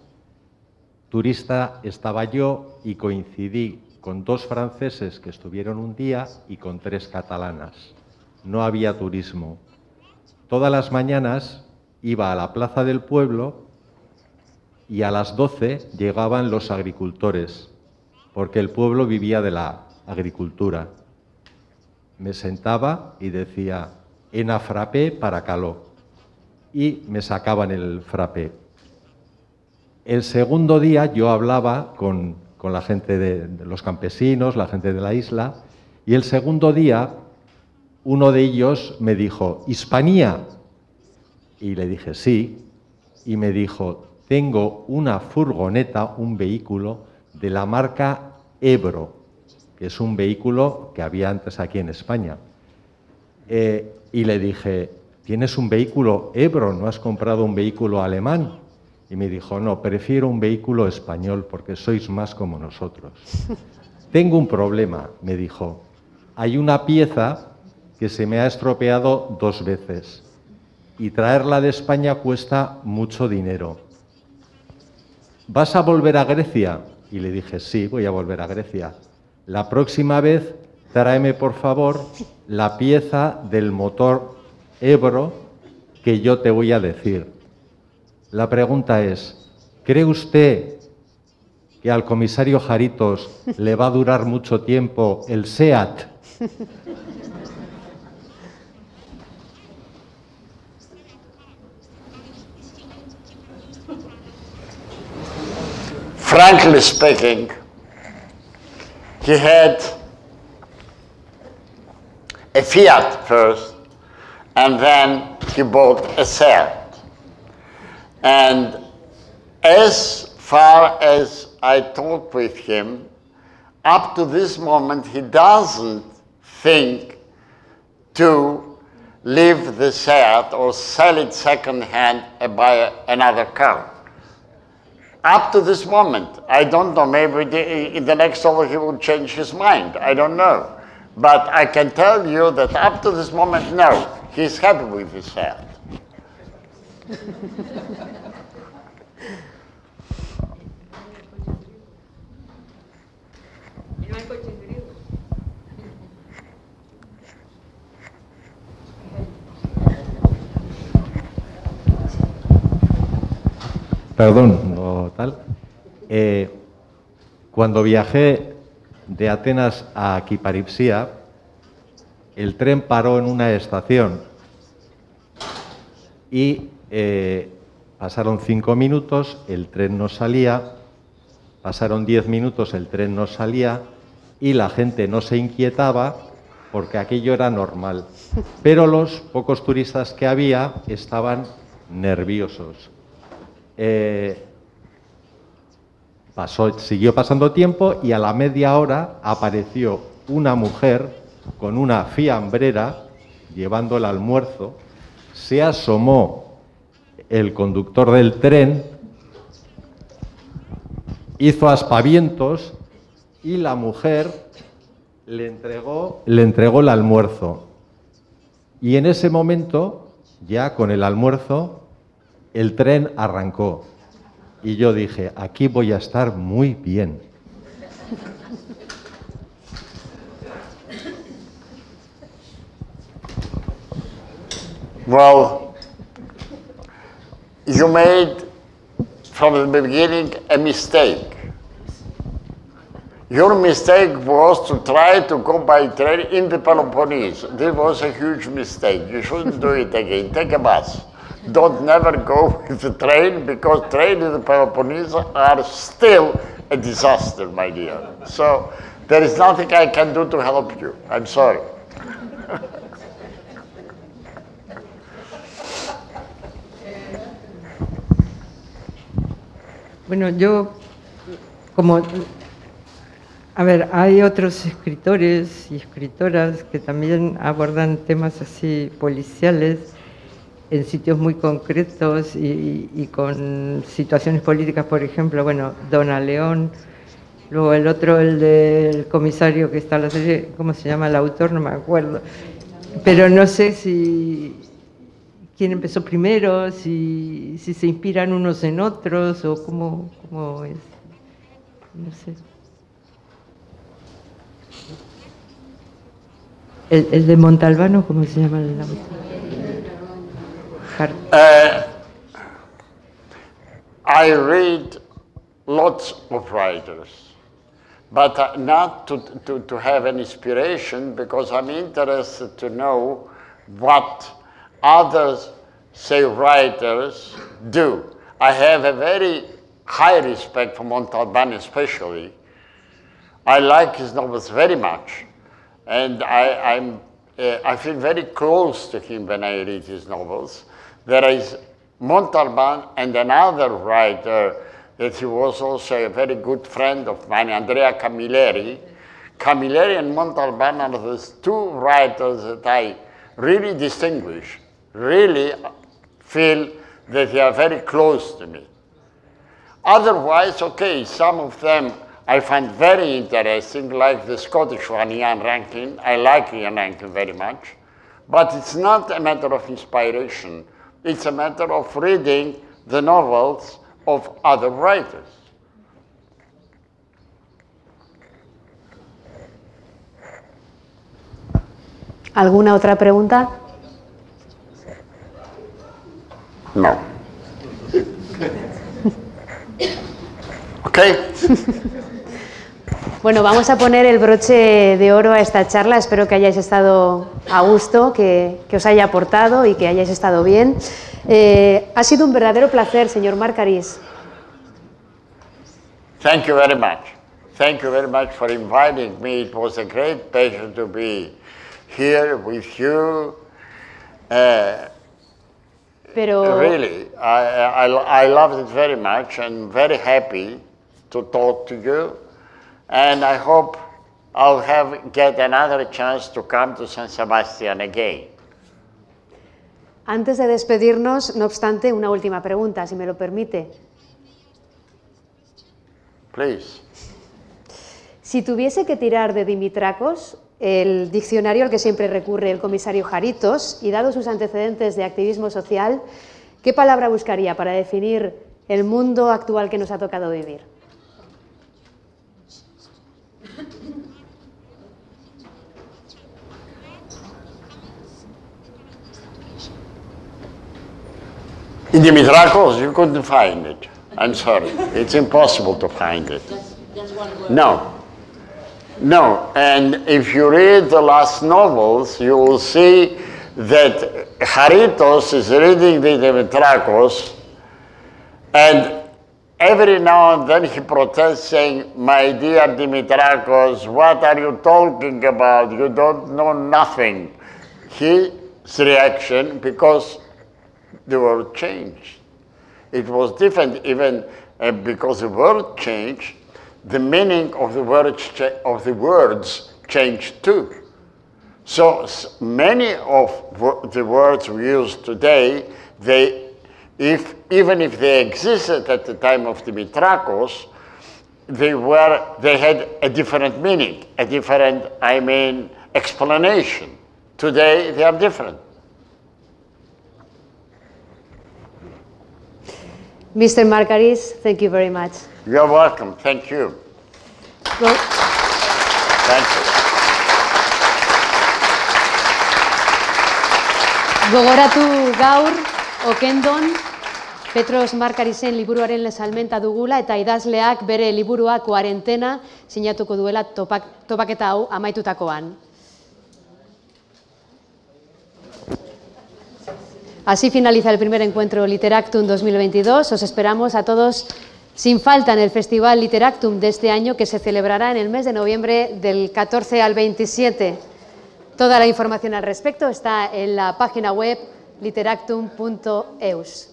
turista estaba yo y coincidí con dos franceses que estuvieron un día y con tres catalanas. No había turismo. Todas las mañanas iba a la plaza del pueblo y a las 12 llegaban los agricultores, porque el pueblo vivía de la agricultura. Me sentaba y decía, en frappé para caló, y me sacaban el frappé. El segundo día yo hablaba con, con la gente de, los campesinos, la gente de la isla, y el segundo día uno de ellos me dijo, Hispanía. Y le dije, sí. Y me dijo, tengo una furgoneta, un vehículo de la marca Ebro, que es un vehículo que había antes aquí en España. Eh, y le dije, ¿tienes un vehículo Ebro? ¿No has comprado un vehículo alemán? Y me dijo, no, prefiero un vehículo español porque sois más como nosotros. [LAUGHS] Tengo un problema, me dijo. Hay una pieza que se me ha estropeado dos veces y traerla de España cuesta mucho dinero. ¿vas a volver a Grecia? Y le dije, sí, voy a volver a Grecia. La próxima vez tráeme por favor la pieza del motor Ebro que yo te voy a decir. La pregunta es, ¿cree usted que al comisario Jaritos le va a durar mucho tiempo el SEAT? Frankly speaking, he had a Fiat first, and then he bought a Seat. And as far as I talk with him, up to this moment, he doesn't think to leave the Seat or sell it second hand and buy another car. Up to this moment, I don't know, maybe in the next hour he will change his mind. I don't know. But I can tell you that up to this moment, no, he's happy with his [LAUGHS] Seat. Perdón, no tal. Eh, cuando viajé de Atenas a Kiparipsia, el tren paró en una estación y eh, pasaron cinco minutos, el tren no salía, pasaron diez minutos, el tren no salía y la gente no se inquietaba porque aquello era normal. Pero los pocos turistas que había estaban nerviosos. Eh, siguió pasando tiempo y a la media hora apareció una mujer con una fiambrera llevando el almuerzo, se asomó el conductor del tren, hizo aspavientos y la mujer le entregó, le entregó el almuerzo. Y en ese momento, ya con el almuerzo, el tren arrancó. Y yo dije, aquí voy a estar muy bien. Well, you made from the beginning a mistake. Your mistake was to try to go by train in the Peloponnese. This was a huge mistake. You shouldn't do it again. Take a bus. Don't never go [LAUGHS] with the train because train in the Peloponnese are still a disaster, my dear. So there is nothing I can do to help you. I'm sorry. Bueno, yo, como, a ver, hay otros escritores y escritoras que también abordan temas así policiales en sitios muy concretos y, con situaciones políticas, por ejemplo, bueno, Dona León, luego el otro, el del comisario que está en la serie, ¿cómo se llama el autor? No me acuerdo. Pero no sé si quién empezó primero, si, si se inspiran unos en otros o cómo, cómo es. No sé. El, el de Montalbano, ¿cómo se llama? Uh, I read lots of writers, but uh, not to, to, to have an inspiration because I'm interested to know what others, say writers, do. I have a very high respect for Montalban especially. I like his novels very much, and I, I'm, uh, I feel very close to him when I read his novels. There is Montalban and another writer that he was also a very good friend of mine, Andrea Camilleri. Camilleri and Montalban are the two writers that I really distinguish, really feel that they are very close to me. Otherwise, okay, some of them I find very interesting, like the Scottish one, Ian Rankin. I like Ian Rankin very much. But it's not a matter of inspiration. It's a matter of reading the novels of other writers. ¿Alguna otra pregunta? No. [LAUGHS] Okay? [LAUGHS] Bueno, vamos a poner el broche de oro a esta charla. Espero que hayáis estado a gusto, que, que os haya aportado y que hayáis estado bien. Eh, ha sido un verdadero placer, señor Marcaris. Thank you very much. Thank you very much for inviting me. It was a great pleasure to be here with you. Uh, Pero Really, I, I, I loved it very much and very happy to talk to you. And I hope I'll have get another chance to come to San Sebastian again. antes de despedirnos, no obstante, una última pregunta, si me lo permite. Please. Si tuviese que tirar de Dimitracos, el diccionario al que siempre recurre el comisario Jaritos, y dado sus antecedentes de activismo social, ¿qué palabra buscaría para definir el mundo actual que nos ha tocado vivir? In Dimitrakos, you couldn't find it. I'm sorry. It's impossible to find it. No. No. And if you read the last novels, you will see that Haritos is reading the Dimitrakos, and every now and then he protests, saying, My dear Dimitrakos, what are you talking about? You don't know nothing. His reaction, because the world changed. It was different even uh, because the world changed, the meaning of the words, of the words changed too. So many of the words we use today, they, if, even if they existed at the time of Dimitrakos, they were they had a different meaning, a different, I mean, explanation. Today they are different. Mr. Marcaris, thank you very much. You're welcome. Thank you. Go- Thank you. Gogoratu gaur, okendon, Petros Markarisen liburuaren salmenta dugula eta idazleak bere liburua kuarentena sinatuko duela topak, topaketa hau amaitutakoan. Así finaliza el primer encuentro Literactum 2022. Os esperamos a todos sin falta en el Festival Literactum de este año que se celebrará en el mes de noviembre del 14 al 27. Toda la información al respecto está en la página web literactum.eus.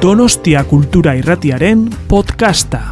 Donostia Kultura Irratiaren podcasta.